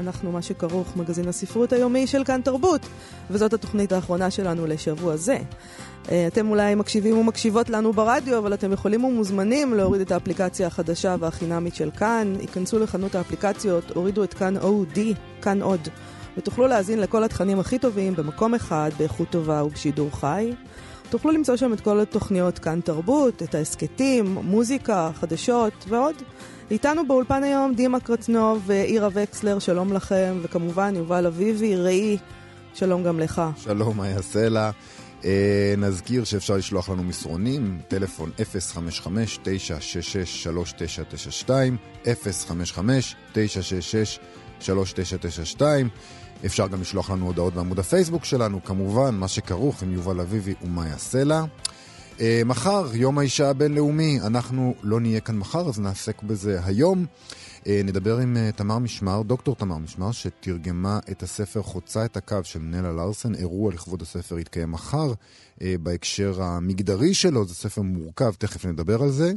אנחנו מה שכרוך, מגזין הספרות היומי של כאן תרבות, וזאת התוכנית האחרונה שלנו לשבוע זה. אה, אתם אולי מקשיבים ומקשיבות לנו ברדיו, אבל אתם יכולים ומוזמנים להוריד את האפליקציה החדשה והחינמית של כאן. היכנסו לחנות האפליקציות, הורידו את כאן אודי, כאן עוד, ותוכלו להאזין לכל התכנים הכי טובים במקום אחד, באיכות טובה ובשידור חי. תוכלו למצוא שם את כל התוכניות כאן תרבות, את ההסכתים, מוזיקה, חדשות ועוד. איתנו באולפן היום דימה קרצנוב ואירה וקסלר, שלום לכם, וכמובן יובל אביבי, ראי, שלום גם לך. שלום, יעשה לה? אה, נזכיר שאפשר לשלוח לנו מסרונים, טלפון 055-966-3992, 055-966-3992. אפשר גם לשלוח לנו הודעות בעמוד הפייסבוק שלנו, כמובן, מה שכרוך עם יובל אביבי ומאיה סלע. Uh, מחר, יום האישה הבינלאומי, אנחנו לא נהיה כאן מחר, אז נעסק בזה היום. Uh, נדבר עם uh, תמר משמר, דוקטור תמר משמר, שתרגמה את הספר חוצה את הקו של נלה לארסן. אירוע לכבוד הספר יתקיים מחר, בהקשר המגדרי שלו, זה ספר מורכב, תכף נדבר על זה.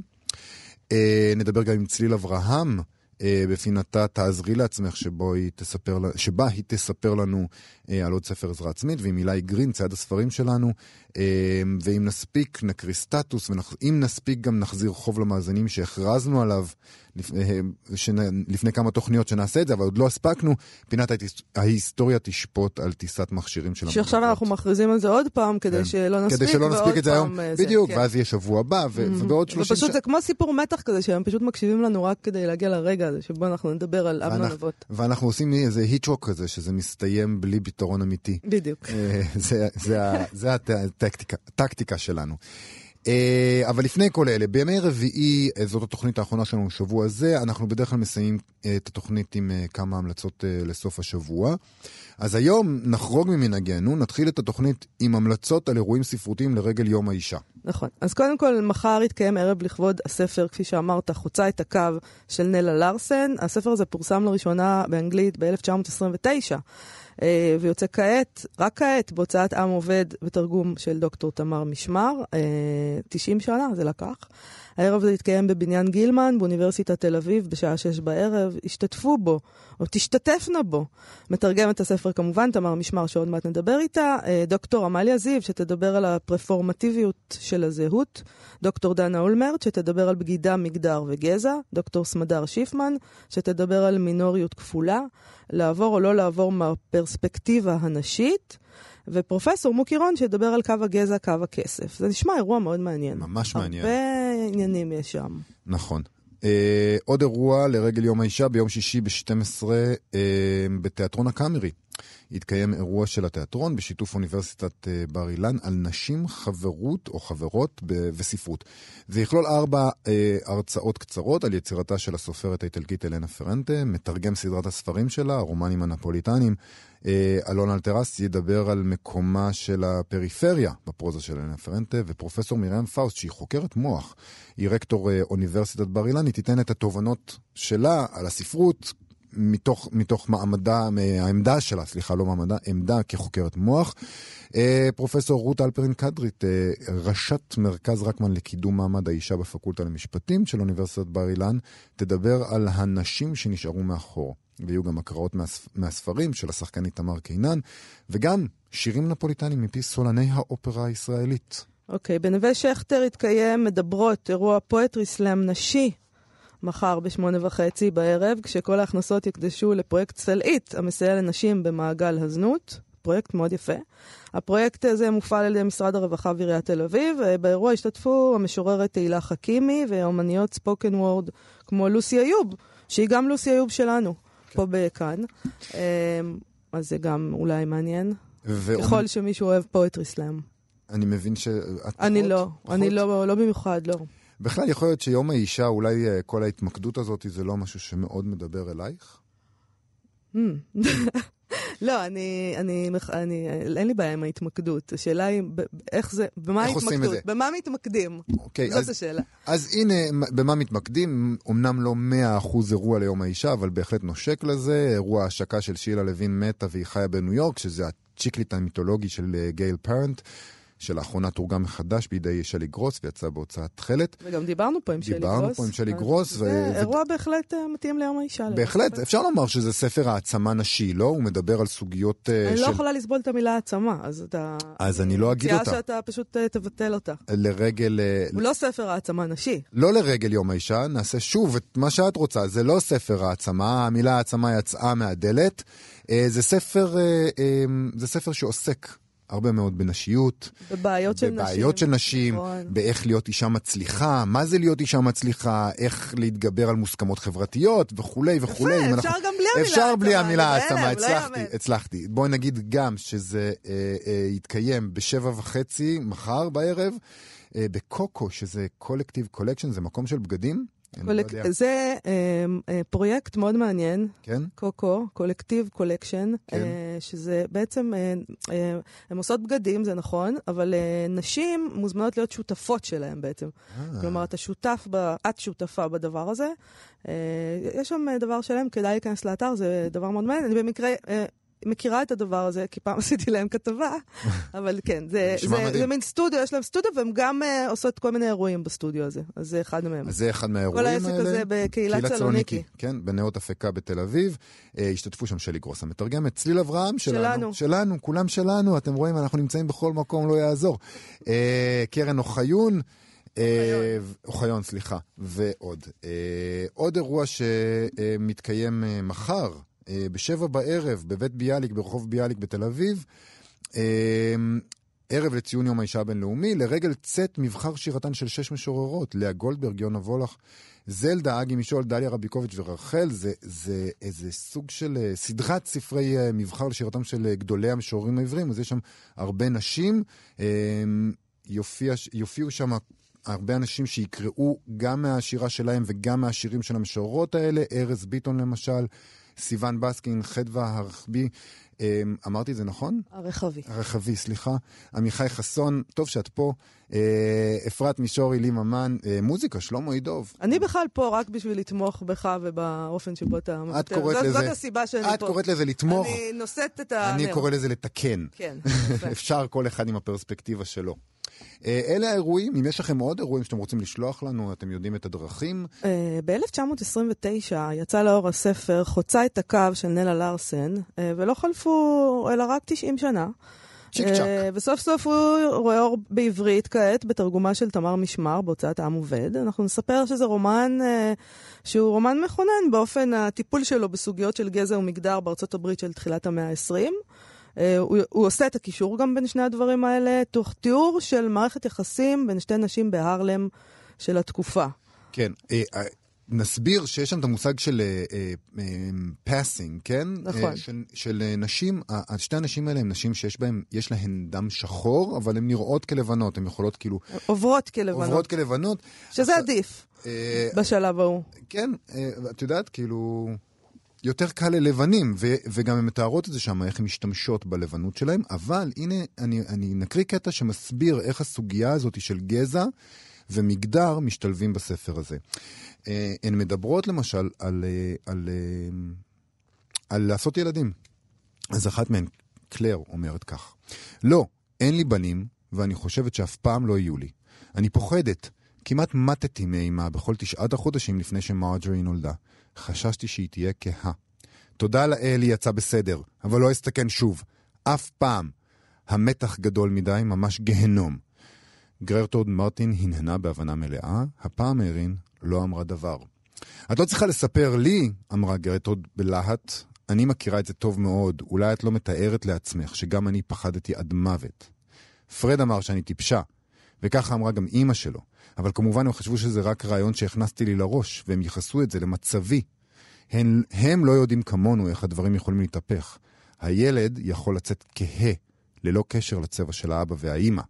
נדבר גם עם צליל אברהם. אה, בפינתה תעזרי לעצמך, שבו היא תספר, שבה היא תספר לנו אה, על עוד ספר עזרה עצמית, ועם אילי גרין, צייד הספרים שלנו, אה, ואם נספיק נקריא סטטוס, ואם נספיק גם נחזיר חוב למאזינים שהכרזנו עליו לפני, לפני כמה תוכניות שנעשה את זה, אבל עוד לא הספקנו, פינת ההיסטוריה תשפוט על טיסת מכשירים של המחלקות. שעכשיו אנחנו מכריזים על זה עוד פעם, כדי כן. שלא נספיק, כדי שלא נספיק את זה היום, זה, בדיוק, כן. ואז יהיה שבוע הבא, ו- mm-hmm. ובעוד 30 שנה... ופשוט זה כמו סיפור מתח כזה, שהם פשוט מקשיבים לנו רק כדי להגיע לרגע הזה, שבו אנחנו נדבר על אבנון אבות. ואנחנו עושים איזה היטרוק כזה, שזה מסתיים בלי פתרון אמיתי. בדיוק. אה, זה, זה, זה הטקטיקה שלנו. Uh, אבל לפני כל אלה, בימי רביעי, uh, זאת התוכנית האחרונה שלנו בשבוע הזה, אנחנו בדרך כלל מסיימים uh, את התוכנית עם כמה המלצות לסוף השבוע. אז היום נחרוג ממנהגנו, נתחיל את התוכנית עם המלצות על אירועים ספרותיים לרגל יום האישה. נכון. אז קודם כל, מחר יתקיים ערב לכבוד הספר, כפי שאמרת, חוצה את הקו של נלה לארסן. הספר הזה פורסם לראשונה באנגלית ב-1929. אה, ויוצא כעת, רק כעת, בהוצאת עם עובד ותרגום של דוקטור תמר משמר. 90 אה, שנה זה לקח. הערב הזה יתקיים בבניין גילמן באוניברסיטת תל אביב בשעה שש בערב. השתתפו בו, או תשתתפנה בו. מתרגמת הספר כמובן, תמר משמר, שעוד מעט נדבר איתה. אה, דוקטור עמליה זיו, שתדבר על הפרפורמטיביות של הזהות. דוקטור דנה אולמרט, שתדבר על בגידה, מגדר וגזע. דוקטור סמדר שיפמן, שתדבר על מינוריות כפולה. לעבור או לא לעבור מהפרספקטיבה הנשית. ופרופסור מוקי רון שידבר על קו הגזע, קו הכסף. זה נשמע אירוע מאוד מעניין. ממש מעניין. הרבה עניינים יש שם. נכון. Uh, עוד אירוע לרגל יום האישה ביום שישי ב-12 uh, בתיאטרון הקאמרי. יתקיים אירוע של התיאטרון בשיתוף אוניברסיטת אה, בר אילן על נשים, חברות או חברות ב- וספרות. זה יכלול ארבע אה, הרצאות קצרות על יצירתה של הסופרת האיטלקית אלנה פרנטה, מתרגם סדרת הספרים שלה, הרומנים הנפוליטנים. אה, אלון אלטרס ידבר על מקומה של הפריפריה בפרוזה של אלנה פרנטה, ופרופסור מרים פאוסט, שהיא חוקרת מוח, היא רקטור אה, אוניברסיטת בר אילן, היא תיתן את התובנות שלה על הספרות, מתוך, מתוך מעמדה, העמדה שלה, סליחה, לא מעמדה, עמדה כחוקרת מוח. אה, פרופסור רות אלפרין קדרית, אה, ראשת מרכז רקמן לקידום מעמד האישה בפקולטה למשפטים של אוניברסיטת בר אילן, תדבר על הנשים שנשארו מאחור. ויהיו גם הקראות מהספ... מהספרים של השחקנית תמר קינן, וגם שירים נפוליטנים מפי סולני האופרה הישראלית. אוקיי, okay, בנווה שכטר יתקיים מדברות, אירוע פואטרי סלאם נשי מחר בשמונה וחצי בערב, כשכל ההכנסות יקדשו לפרויקט סלעית, המסייע לנשים במעגל הזנות. פרויקט מאוד יפה. הפרויקט הזה מופעל על ידי משרד הרווחה ועיריית תל אביב. באירוע השתתפו המשוררת תהילה חכימי ואומניות ספוקן וורד כמו לוסי איוב, שהיא גם לוסי איוב שלנו, כן. פה בכאן. אמ, אז זה גם אולי מעניין. ו... ככל שמישהו אוהב פואטרי סלאם. אני מבין ש... אני לא, אני לא, לא במיוחד, לא. בכלל, יכול להיות שיום האישה, אולי אה, כל ההתמקדות הזאת זה לא משהו שמאוד מדבר אלייך? Hmm. לא, אני, אני, אני, אין לי בעיה עם ההתמקדות. השאלה היא, איך זה, במה איך עושים את ההתמקדות? זה? במה מתמקדים? אוקיי, זאת אז- השאלה. אז הנה, במה מתמקדים? אמנם לא 100% אירוע ליום האישה, אבל בהחלט נושק לזה. אירוע ההשקה של שילה לוין מתה והיא חיה בניו יורק, שזה הצ'יקליט המיתולוגי של אה, גייל פרנט, שלאחרונה תורגם מחדש בידי שלי גרוס ויצא בהוצאת תכלת. וגם דיברנו פה עם שלי גרוס. דיברנו פה עם שלי גרוס, זה ו- אירוע בהחלט אה, מתאים ליום האישה. בהחלט. אפשר לומר שזה ספר העצמה נשי, לא? הוא מדבר על סוגיות אה, אני של... לא יכולה לסבול את המילה העצמה, אז אתה... אז אני לא אגיד אותה. שאתה פשוט אה, תבטל אותה. לרגל... אה, הוא לא ספר העצמה נשי. לא לרגל יום האישה, נעשה שוב את מה שאת רוצה. זה לא ספר העצמה, המילה העצמה יצאה מהדלת. אה, זה ספר, אה, אה, זה ספר שעוסק הרבה מאוד בנשיות, בבעיות של נשים. בבעיות של נשים, נכון. באיך להיות אישה מצליחה, מה זה להיות אישה מצליחה, איך להתגבר על מוסכמות חברתיות וכולי וכולי. יפה, אפשר אנחנו- גם בלי המילה אפשר בלי המילה העצמה, לא הצלחתי, יאמן. הצלחתי. בואי נגיד גם שזה אה, אה, יתקיים בשבע וחצי מחר בערב, אה, בקוקו, שזה Collective Collection, זה מקום של בגדים. לא קולק- יודע, זה אה, אה, פרויקט מאוד מעניין, כן? קוקו, Collective Collection, כן. אה, שזה בעצם, אה, אה, הן עושות בגדים, זה נכון, אבל אה, נשים מוזמנות להיות שותפות שלהם בעצם. אה, כלומר, אתה שותף, ב, את שותפה בדבר הזה. אה, יש שם אה, דבר שלם, כדאי להיכנס לאתר, זה דבר מאוד מעניין. אני במקרה אה, מכירה את הדבר הזה, כי פעם עשיתי להם כתבה, אבל כן, זה, זה, מדהים. זה מין סטודיו, יש להם סטודיו, והם גם אה, עושות כל מיני אירועים בסטודיו הזה. אז זה אחד מהם. אז זה אחד מהאירועים כל האלה. העסק הזה בקהילת סלוניקי. כן, בנאות אפקה בתל אביב. אה, השתתפו שם שלי גרוס המתרגמת, צליל אברהם שלנו. שלנו. שלנו, כולם שלנו, אתם רואים, אנחנו נמצאים בכל מקום, לא יעזור. אה, קרן אוחיון. אוחיון, סליחה, ועוד. עוד אירוע שמתקיים מחר, בשבע בערב, בבית ביאליק, ברחוב ביאליק בתל אביב. אה, ערב לציון יום האישה הבינלאומי, לרגל צאת מבחר שירתן של שש משוררות, לאה גולדברג, יונה וולך, זלדה, אגי משול, דליה רביקוביץ' ורחל, זה, זה איזה סוג של אה, סדרת ספרי אה, מבחר לשירתם של אה, גדולי המשוררים העבריים, אז יש שם הרבה נשים, אה, יופיע, יופיעו שם הרבה אנשים שיקראו גם מהשירה שלהם וגם מהשירים של המשוררות האלה, ארז ביטון למשל, סיון בסקין, חדווה הרחבי, אה, אמרתי את זה נכון? הרחבי. הרחבי, סליחה. עמיחי חסון, טוב שאת פה. אה, אפרת מישורי, לי ממן, אה, מוזיקה, שלמה ידוב. אני בכלל פה רק בשביל לתמוך בך ובאופן שבו אתה מבטא. קוראת לזה- זאת הסיבה שאני פה. את קוראת לזה לתמוך, אני נושאת את ה... אני קורא לזה לתקן. כן. אפשר כל אחד עם הפרספקטיבה שלו. אה, אלה האירועים, אם יש לכם עוד אירועים שאתם רוצים לשלוח לנו, אתם יודעים את הדרכים. אה, ב-1929 יצא לאור הספר חוצה את הקו של נלה לארסן, אה, ולא חלפו אלא רק 90 שנה. צ'יק צ'אק. וסוף סוף הוא רואה אור בעברית כעת, בתרגומה של תמר משמר בהוצאת עם עובד. אנחנו נספר שזה רומן שהוא רומן מכונן באופן הטיפול שלו בסוגיות של גזע ומגדר בארצות הברית של תחילת המאה ה-20. אה, הוא, הוא עושה את הקישור גם בין שני הדברים האלה, תוך תיאור של מערכת יחסים בין שתי נשים בהרלם של התקופה. כן, אה, אה, נסביר שיש שם את המושג של passing, כן? נכון. אה, של, של אה, נשים, שתי הנשים האלה הן נשים שיש בהן, יש להן דם שחור, אבל הן נראות כלבנות, הן יכולות כאילו, עוברות כלבנות, עוברות כלבנות. שזה עכשיו, עדיף אה, בשלב ההוא. כן, אה, את יודעת, כאילו, יותר קל ללבנים, ו- וגם הן מתארות את זה שם, איך הן משתמשות בלבנות שלהן, אבל הנה, אני, אני נקריא קטע שמסביר איך הסוגיה הזאת של גזע ומגדר משתלבים בספר הזה. אה, הן מדברות למשל על, אה, על, אה, על לעשות ילדים. אז אחת מהן, קלר, אומרת כך: לא, אין לי בנים, ואני חושבת שאף פעם לא יהיו לי. אני פוחדת. כמעט מתתי מאימה בכל תשעת החודשים לפני שמרג'רי נולדה. חששתי שהיא תהיה כהה. תודה לאל היא יצאה בסדר, אבל לא אסתכן שוב. אף פעם. המתח גדול מדי, ממש גהנום. גררטוד מרטין הנהנה בהבנה מלאה, הפעם מרין לא אמרה דבר. את לא צריכה לספר לי, אמרה גררטוד בלהט, אני מכירה את זה טוב מאוד, אולי את לא מתארת לעצמך שגם אני פחדתי עד מוות. פרד אמר שאני טיפשה, וככה אמרה גם אימא שלו, אבל כמובן הם חשבו שזה רק רעיון שהכנסתי לי לראש, והם ייחסו את זה למצבי. הם, הם לא יודעים כמונו איך הדברים יכולים להתהפך. הילד יכול לצאת כהה, ללא קשר לצבע של האבא והאימא.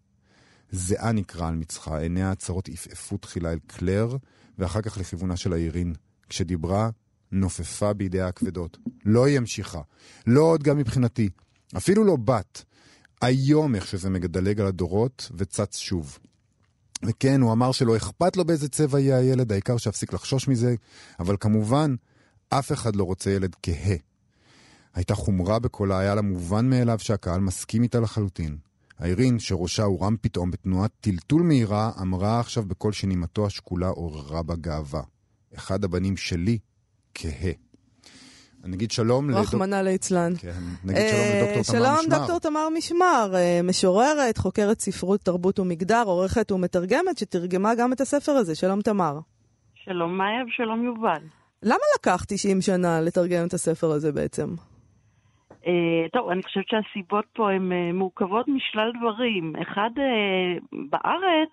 זיעה נקרע על מצחה, עיניה הצרות עפעפו תחילה אל קלר, ואחר כך לכיוונה של האירין. כשדיברה, נופפה בידי הכבדות. לא היא המשיכה. לא עוד גם מבחינתי. אפילו לא בת. היום איך שזה מדלג על הדורות וצץ שוב. וכן, הוא אמר שלא אכפת לו באיזה צבע יהיה הילד, העיקר שאפסיק לחשוש מזה, אבל כמובן, אף אחד לא רוצה ילד כהה. הייתה חומרה בקולה, היה לה מובן מאליו שהקהל מסכים איתה לחלוטין. האירין, שראשה הורם פתאום בתנועת טלטול מהירה, אמרה עכשיו בקול שנימתו השקולה עוררה בה גאווה. אחד הבנים שלי, כהה. נגיד שלום לדוקטור... רחמנא ליצלן. כן, נגיד שלום לדוקטור תמר משמר. שלום דוקטור תמר משמר, אה, משוררת, חוקרת ספרות, תרבות ומגדר, עורכת ומתרגמת, שתרגמה גם את הספר הזה. שלום תמר. שלום מאיה ושלום יובל. למה לקח 90 שנה לתרגם את הספר הזה בעצם? Uh, טוב, אני חושבת שהסיבות פה הן מורכבות משלל דברים. אחד, בארץ,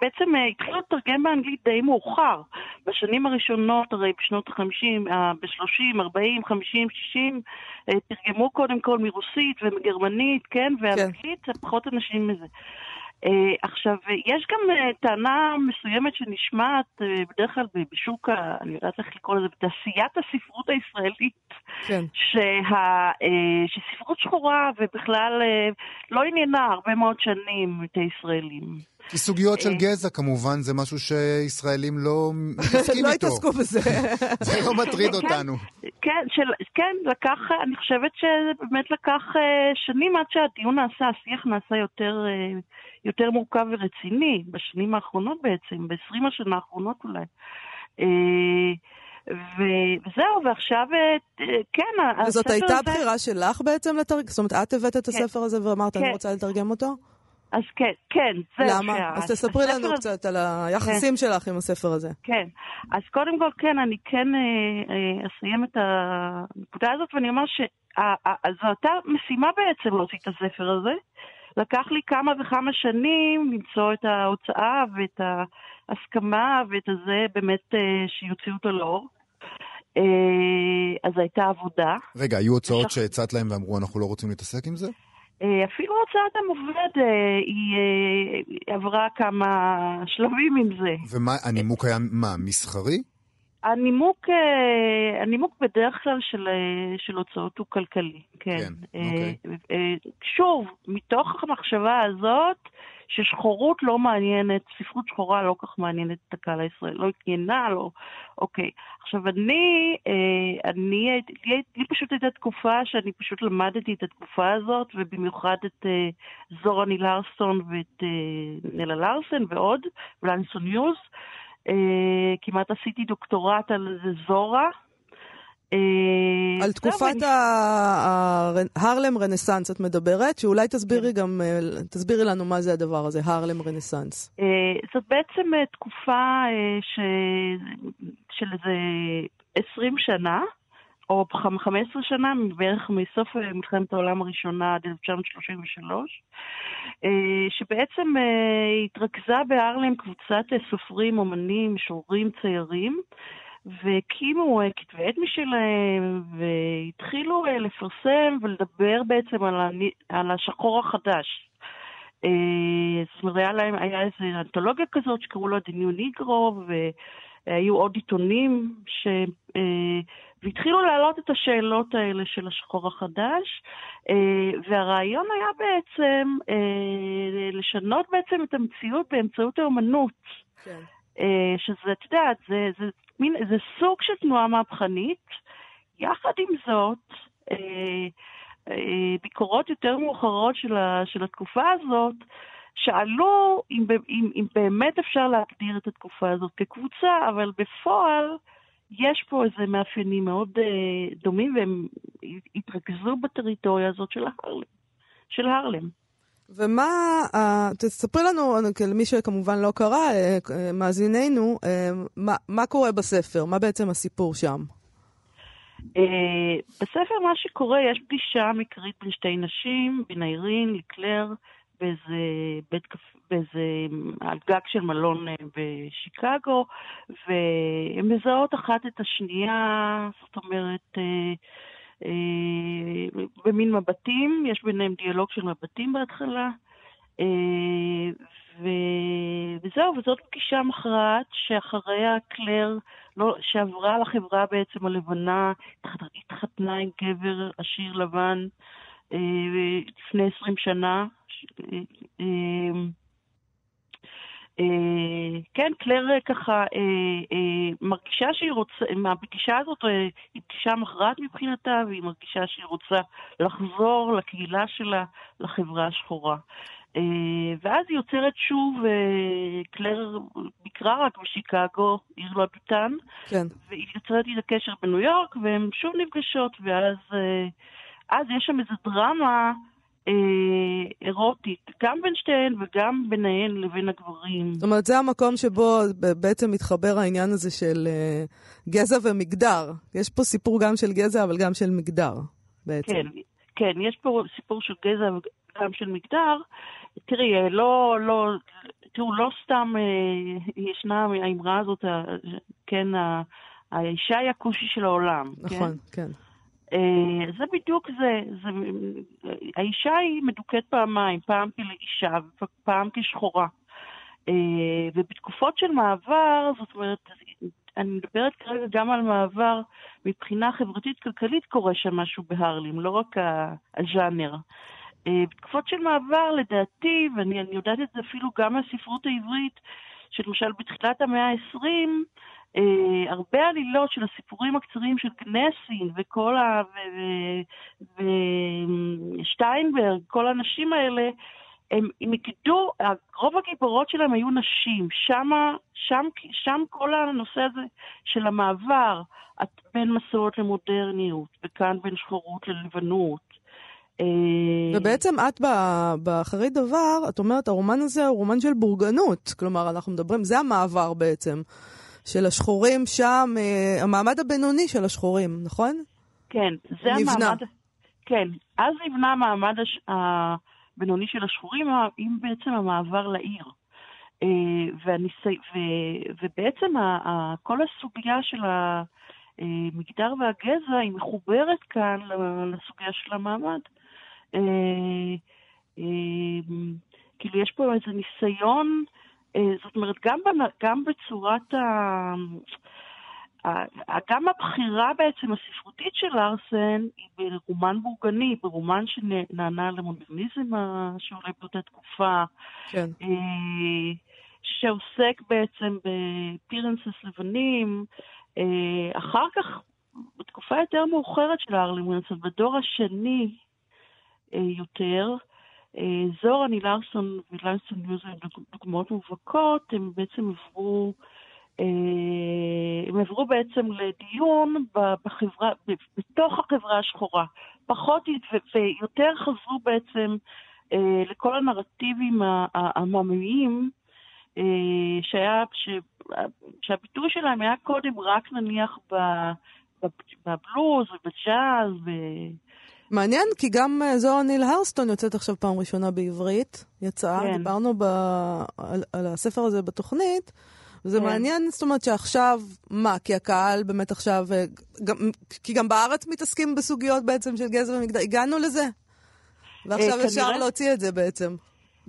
בעצם התחילו לתרגם באנגלית די מאוחר. בשנים הראשונות, הרי בשנות ה-50, ב-30, 40, 50, 60, תרגמו קודם כל מרוסית ומגרמנית, כן? ואנגלית, כן. פחות אנשים מזה. Uh, עכשיו, יש גם uh, טענה מסוימת שנשמעת בדרך כלל בשוק, ה, אני יודעת איך לקרוא לזה, בתעשיית הספרות הישראלית, כן. שה, שספרות שחורה ובכלל לא עניינה הרבה מאוד שנים את הישראלים. כי סוגיות של גזע כמובן זה משהו שישראלים לא מתעסקים לא איתו. לא התעסקו בזה. זה לא מטריד כן, אותנו. כן, של, כן, לקח, אני חושבת שבאמת לקח שנים עד שהדיון נעשה, השיח נעשה יותר... יותר מורכב ורציני, בשנים האחרונות בעצם, ב-20 השנה האחרונות אולי. אה, וזהו, ועכשיו, אה, כן, הספר הזה... וזאת הייתה בחירה שלך בעצם לתרגם? זאת אומרת, את הבאת את כן. הספר הזה ואמרת, אני כן. רוצה לתרגם אותו? אז כן, כן, זה... למה? אז תספרי לנו קצת על היחסים שלך עם הספר הזה. כן, אז קודם כל, כן, אני כן אה, אסיים את הנקודה הזאת, ואני אומר שזו הייתה משימה בעצם להוציא את הספר הזה. לקח לי כמה וכמה שנים למצוא את ההוצאה ואת ההסכמה ואת הזה באמת אה, שיוציאו אותו לאור. אה, אז הייתה עבודה. רגע, היו הוצאות שח... שהצעת להם ואמרו, אנחנו לא רוצים להתעסק עם זה? אה, אפילו הוצאת המובד, היא עברה כמה שלבים עם זה. ומה, הנימוק היה מה, מסחרי? הנימוק, אה, הנימוק בדרך כלל של, אה, של הוצאות הוא כלכלי, כן. כן, אוקיי. אה, שוב, מתוך המחשבה הזאת, ששחורות לא מעניינת, ספרות שחורה לא כך מעניינת את הקהל הישראלי, לא עניינה, לא... אוקיי. עכשיו, אני, אני, לי, לי פשוט הייתה תקופה שאני פשוט למדתי את התקופה הזאת, ובמיוחד את זורה נילרסון ואת נלה לארסן ועוד, ולנסון יוז. אה, כמעט עשיתי דוקטורט על זורה. אה, על תקופת ההרלם רנסאנס את מדברת, שאולי תסבירי כן. גם, אה, תסבירי לנו מה זה הדבר הזה, הרלם רנסאנס. זאת בעצם תקופה של איזה 20 שנה, או 15 שנה, בערך מסוף מלחמת העולם הראשונה עד 1933, אה, שבעצם אה, התרכזה בהרלם קבוצת סופרים, אומנים, משוררים ציירים, והקימו אה, כתבי עת משלהם, והתחילו לפרסם ולדבר בעצם על השחור החדש. זאת אומרת, היה להם, היה איזו אנתולוגיה כזאת שקראו לו The New Negro, והיו עוד עיתונים ש... והתחילו להעלות את השאלות האלה של השחור החדש, אה, והרעיון היה בעצם אה, לשנות בעצם את המציאות באמצעות האומנות. כן. אה, שזה, את יודעת, זה, זה, מין, זה סוג של תנועה מהפכנית. יחד עם זאת, ביקורות יותר מאוחרות של, ה, של התקופה הזאת, שאלו אם, אם, אם באמת אפשר להגדיר את התקופה הזאת כקבוצה, אבל בפועל יש פה איזה מאפיינים מאוד אה, דומים, והם התרכזו בטריטוריה הזאת של הרלם. של הרלם. ומה, uh, תספרי לנו, למי שכמובן לא קרא, uh, מאזיננו, מה, מה קורה בספר? מה בעצם הסיפור שם? בספר מה שקורה, יש פגישה מקרית בין שתי נשים, בין אירין לקלר, באיזה בית קפה, באיזה, על גג של מלון אה, בשיקגו, והן מזהות אחת את השנייה, זאת אומרת, אה, אה, במין מבטים, יש ביניהם דיאלוג של מבטים בהתחלה, ו... וזהו, וזאת פגישה מכרעת שאחריה קלר, לא, שעברה לחברה בעצם הלבנה, התחתנה עם גבר עשיר לבן אה, לפני 20 שנה. אה, כן, קלר אה, ככה אה, מרגישה שהיא רוצה, מהפגישה הזאת היא פגישה מכרעת מבחינתה, והיא מרגישה שהיא רוצה לחזור לקהילה שלה, לחברה השחורה. ואז היא יוצרת שוב, קלר ביקרה רק בשיקגו, עיר לא דותן, כן. והיא יוצרת איתה קשר בניו יורק, והן שוב נפגשות, ואז אז יש שם איזו דרמה אה, אירוטית, גם בין שתיהן וגם ביניהן לבין הגברים. זאת אומרת, זה המקום שבו בעצם מתחבר העניין הזה של אה, גזע ומגדר. יש פה סיפור גם של גזע, אבל גם של מגדר, בעצם. כן, כן, יש פה סיפור של גזע וגם של מגדר. תראי, אה, לא, לא, תראו, לא סתם אה, ישנה האמרה הזאת, כן, האישה היא הכושי של העולם. נכון, כן. אה, זה בדיוק זה, זה, האישה היא מדוכאת פעמיים, פעם כאישה ופעם כשחורה. אה, ובתקופות של מעבר, זאת אומרת, אני מדברת כרגע גם על מעבר מבחינה חברתית-כלכלית קורה שם משהו בהרלם, לא רק הז'אנר. אה, בתקופות של מעבר, לדעתי, ואני אני יודעת את זה אפילו גם מהספרות העברית, שלמשל בתחילת המאה ה-20, אה, הרבה עלילות של הסיפורים הקצרים של גנסין וכל ה... ושטיינברג, כל האנשים האלה, הם מיקדו, רוב הגיבורות שלהם היו נשים. שמה, שם, שם כל הנושא הזה של המעבר בין מסורת למודרניות, וכאן בין שחורות ללבנות. אה, ובעצם את ב- באחרית דבר, את אומרת, הרומן הזה הוא רומן של בורגנות. כלומר, אנחנו מדברים, זה המעבר בעצם. של השחורים שם, אה, המעמד הבינוני של השחורים, נכון? כן, זה נבנה. המעמד... כן, אז נבנה המעמד הש... הבינוני של השחורים עם בעצם המעבר לעיר. אה, והניסי... ו... ובעצם ה... כל הסוגיה של המגדר והגזע היא מחוברת כאן לסוגיה של המעמד. אה, אה, כאילו יש פה איזה ניסיון אה, זאת אומרת, גם, גם בצורת ה... גם הבחירה בעצם הספרותית של ארסן היא ברומן בורגני, ברומן שנענה למודרניזם שעולה באותה תקופה. כן. אה, שעוסק בעצם בפירנסס לבנים. אה, אחר כך, בתקופה יותר מאוחרת של ווינסון, בדור השני יותר, זוהר, אני לארסון וליינסון ניוז הם דוגמאות מובהקות, הם בעצם עברו, הם עברו בעצם לדיון בחברה, בתוך החברה השחורה. פחות ויותר חזרו בעצם לכל הנרטיבים העממיים, שהיה, שהביטוי שלהם היה קודם רק נניח בבלוז ובג'אז. מעניין, כי גם זוהר ניל הרסטון יוצאת עכשיו פעם ראשונה בעברית. יצאה, כן. דיברנו ב... על, על הספר הזה בתוכנית. וזה כן. מעניין, זאת אומרת שעכשיו, מה, כי הקהל באמת עכשיו, גם, כי גם בארץ מתעסקים בסוגיות בעצם של גזע ומגדר, הגענו לזה. ועכשיו אה, אפשר כנראה... להוציא את זה בעצם.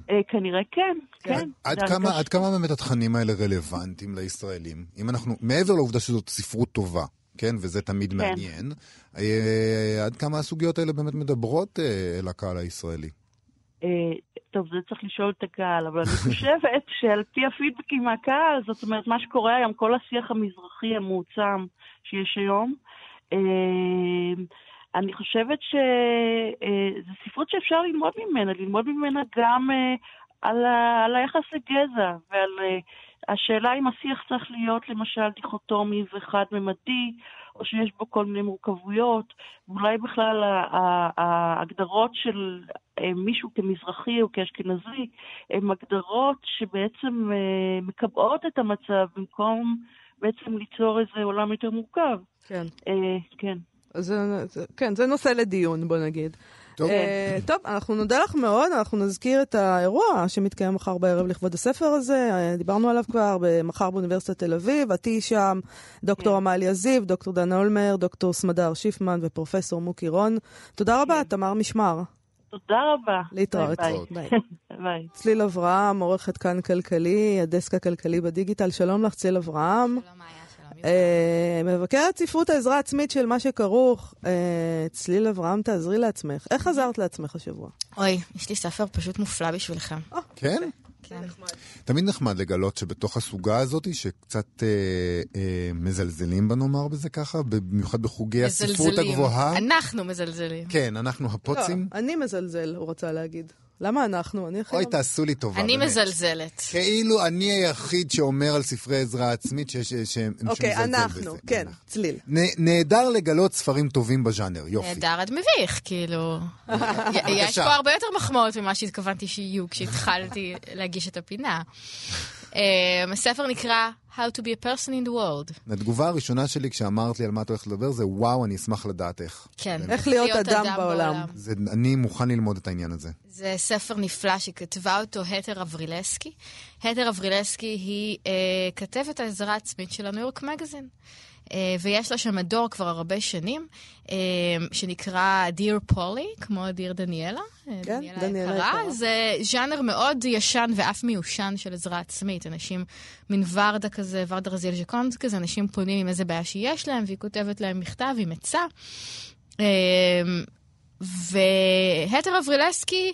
אה, כנראה כן, כן. כן. עד, כמה, עד כמה באמת התכנים האלה רלוונטיים לישראלים? אם אנחנו, מעבר לעובדה שזאת ספרות טובה, כן, וזה תמיד כן. מעניין. אה, עד כמה הסוגיות האלה באמת מדברות אה, אל הקהל הישראלי? אה, טוב, זה צריך לשאול את הקהל, אבל אני חושבת שעל פי הפידבקים מהקהל, זאת אומרת, מה שקורה היום, כל השיח המזרחי המועצם שיש היום, אני חושבת שזו ספרות שאפשר ללמוד ממנה, ללמוד ממנה גם על, ה... על היחס לגזע ועל השאלה אם השיח צריך להיות למשל דיכוטומי וחד-ממדי, או שיש בו כל מיני מורכבויות, ואולי בכלל ההגדרות של מישהו כמזרחי או כאשכנזי, הן הגדרות שבעצם מקבעות את המצב במקום בעצם ליצור איזה עולם יותר מורכב. כן. כן. זה, כן, זה נושא לדיון, בוא נגיד. טוב. Uh, טוב, אנחנו נודה לך מאוד, אנחנו נזכיר את האירוע שמתקיים מחר בערב לכבוד הספר הזה, uh, דיברנו עליו כבר, מחר באוניברסיטת תל אביב, את תהיי שם, דוקטור כן. עמליה זיו, דוקטור דנה אולמר, דוקטור סמדר שיפמן ופרופסור מוקי רון. תודה רבה, כן. תמר משמר. תודה רבה. להתראות. ביי. ביי. ביי. צליל אברהם, עורכת כאן כלכלי, הדסק הכלכלי בדיגיטל. שלום לך, צליל אברהם. שלום מאיה. אה, מבקרת ספרות העזרה העצמית של מה שכרוך. אה, צליל אברהם, תעזרי לעצמך. איך עזרת לעצמך השבוע? אוי, יש לי ספר פשוט מופלא בשבילכם. כן? כן. תמיד נחמד לגלות שבתוך הסוגה הזאת, שקצת אה, אה, מזלזלים בה, נאמר בזה ככה, במיוחד בחוגי הספרות מזלזלים. הגבוהה. אנחנו מזלזלים. כן, אנחנו הפוצים. לא, אני מזלזל, הוא רצה להגיד. למה אנחנו? אני הכי... אוי, לא- תעשו לי טובה, אני באמת. מזלזלת. כאילו אני היחיד שאומר על ספרי עזרה עצמית שיש- שהם אוקיי, אנחנו, בזה. כן, צליל. נ- נהדר לגלות ספרים טובים בז'אנר, יופי. נהדר עד מביך, כאילו. יש פה הרבה יותר מחמאות ממה שהתכוונתי שיהיו כשהתחלתי להגיש את הפינה. אה, הספר נקרא How to be a person in the world. התגובה הראשונה שלי כשאמרת לי על מה את הולכת לדבר זה וואו, אני אשמח לדעת איך. כן. איך להיות אדם בעולם. זה, אני מוכן ללמוד את העניין הזה. זה ספר נפלא שכתבה אותו התר אברילסקי. התר אברילסקי היא אה, כתבת העזרה העצמית של הניו יורק מגזין. אה, ויש לה שם מדור כבר הרבה שנים, אה, שנקרא דיר פולי, כמו דיר דניאלה. אה, כן, דניאלה יקרה. זה ז'אנר מאוד ישן ואף מיושן של עזרה עצמית. אנשים, מין ורדה כזה, ורדה רזיאל ז'קונט כזה, אנשים פונים עם איזה בעיה שיש להם, והיא כותבת להם מכתב עם עצה. והתר אברילסקי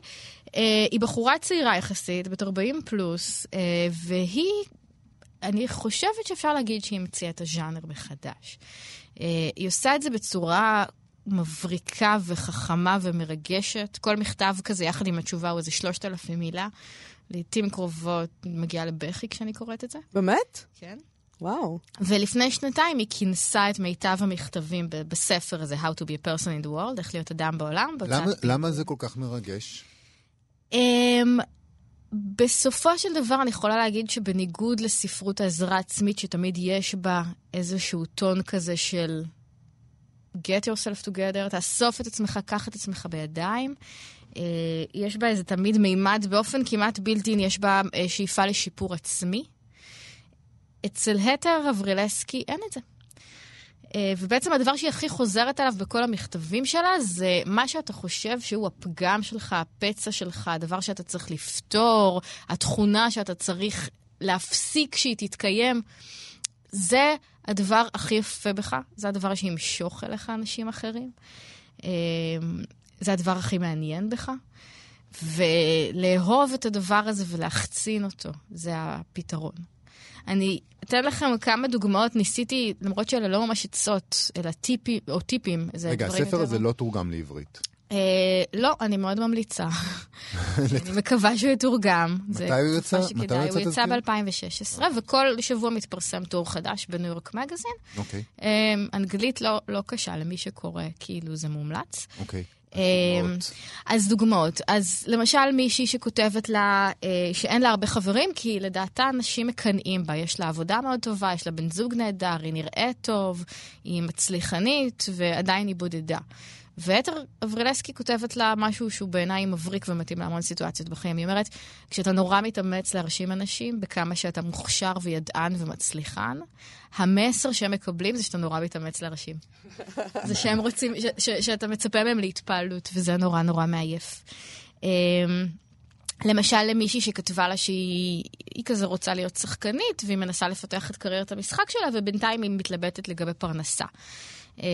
היא בחורה צעירה יחסית, בת 40 פלוס, והיא, אני חושבת שאפשר להגיד שהיא המציאה את הז'אנר מחדש. אה, היא עושה את זה בצורה מבריקה וחכמה ומרגשת. כל מכתב כזה, יחד עם התשובה, הוא איזה 3,000 מילה. לעתים קרובות מגיעה לבכי כשאני קוראת את זה. באמת? כן. וואו. ולפני שנתיים היא כינסה את מיטב המכתבים ב- בספר הזה, How to be a person in the world, איך להיות אדם בעולם. למה, למה זה כל כך מרגש? אמ, בסופו של דבר אני יכולה להגיד שבניגוד לספרות העזרה עצמית, שתמיד יש בה איזשהו טון כזה של get yourself together, תאסוף את עצמך, קח את עצמך בידיים. אה, יש בה איזה תמיד מימד, באופן כמעט בלתי יש בה אה, שאיפה לשיפור עצמי. אצל התר אברילסקי אין את זה. אה, ובעצם הדבר שהיא הכי חוזרת עליו בכל המכתבים שלה זה מה שאתה חושב שהוא הפגם שלך, הפצע שלך, הדבר שאתה צריך לפתור, התכונה שאתה צריך להפסיק שהיא תתקיים. זה הדבר הכי יפה בך, זה הדבר שימשוך אליך אנשים אחרים. אה, זה הדבר הכי מעניין בך. ולאהוב את הדבר הזה ולהחצין אותו, זה הפתרון. אני אתן לכם כמה דוגמאות, ניסיתי, למרות שאלה לא ממש עצות, אלא טיפים, או טיפים. רגע, הספר הזה לא תורגם לעברית. אה, לא, אני מאוד ממליצה. אני מקווה שהוא יתורגם. מתי הוא יצא? מתי הוא יצא, הוא יצא תזכיר? ב-2016, וכל שבוע מתפרסם טור חדש בניו יורק מגזין. אוקיי, אה, אנגלית לא, לא קשה למי שקורא, כאילו זה מומלץ. אוקיי. אה, דוגמאות. אז דוגמאות. אז למשל מישהי שכותבת לה אה, שאין לה הרבה חברים, כי לדעתה אנשים מקנאים בה. יש לה עבודה מאוד טובה, יש לה בן זוג נהדר, היא נראית טוב, היא מצליחנית, ועדיין היא בודדה. ויתר אברילסקי כותבת לה משהו שהוא בעיניי מבריק ומתאים להמון סיטואציות בחיים. היא אומרת, כשאתה נורא מתאמץ להרשים אנשים בכמה שאתה מוכשר וידען ומצליחן, המסר שהם מקבלים זה שאתה נורא מתאמץ להרשים. זה שהם רוצים, ש, ש, שאתה מצפה מהם להתפעלות, וזה נורא נורא מעייף. אמ, למשל למישהי שכתבה לה שהיא היא כזה רוצה להיות שחקנית, והיא מנסה לפתח את קריירת המשחק שלה, ובינתיים היא מתלבטת לגבי פרנסה. אמ,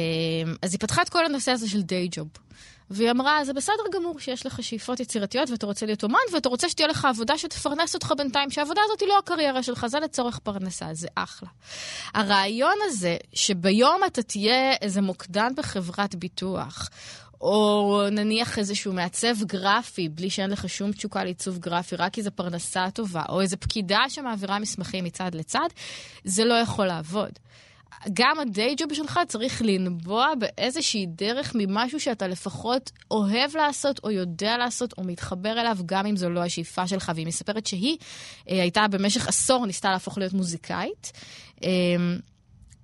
אז היא פתחה את כל הנושא הזה של דיי ג'וב. והיא אמרה, זה בסדר גמור שיש לך שאיפות יצירתיות ואתה רוצה להיות אומן ואתה רוצה שתהיה לך עבודה שתפרנס אותך בינתיים, שהעבודה הזאת היא לא הקריירה שלך, זה לצורך פרנסה, זה אחלה. הרעיון הזה שביום אתה תהיה איזה מוקדן בחברת ביטוח, או נניח איזשהו מעצב גרפי, בלי שאין לך שום תשוקה לעיצוב גרפי, רק איזו פרנסה טובה, או איזו פקידה שמעבירה מסמכים מצד לצד, זה לא יכול לעבוד. גם הדיי ג'וב שלך צריך לנבוע באיזושהי דרך ממשהו שאתה לפחות אוהב לעשות, או יודע לעשות, או מתחבר אליו, גם אם זו לא השאיפה שלך. והיא מספרת שהיא אה, הייתה במשך עשור, ניסתה להפוך להיות מוזיקאית. אה,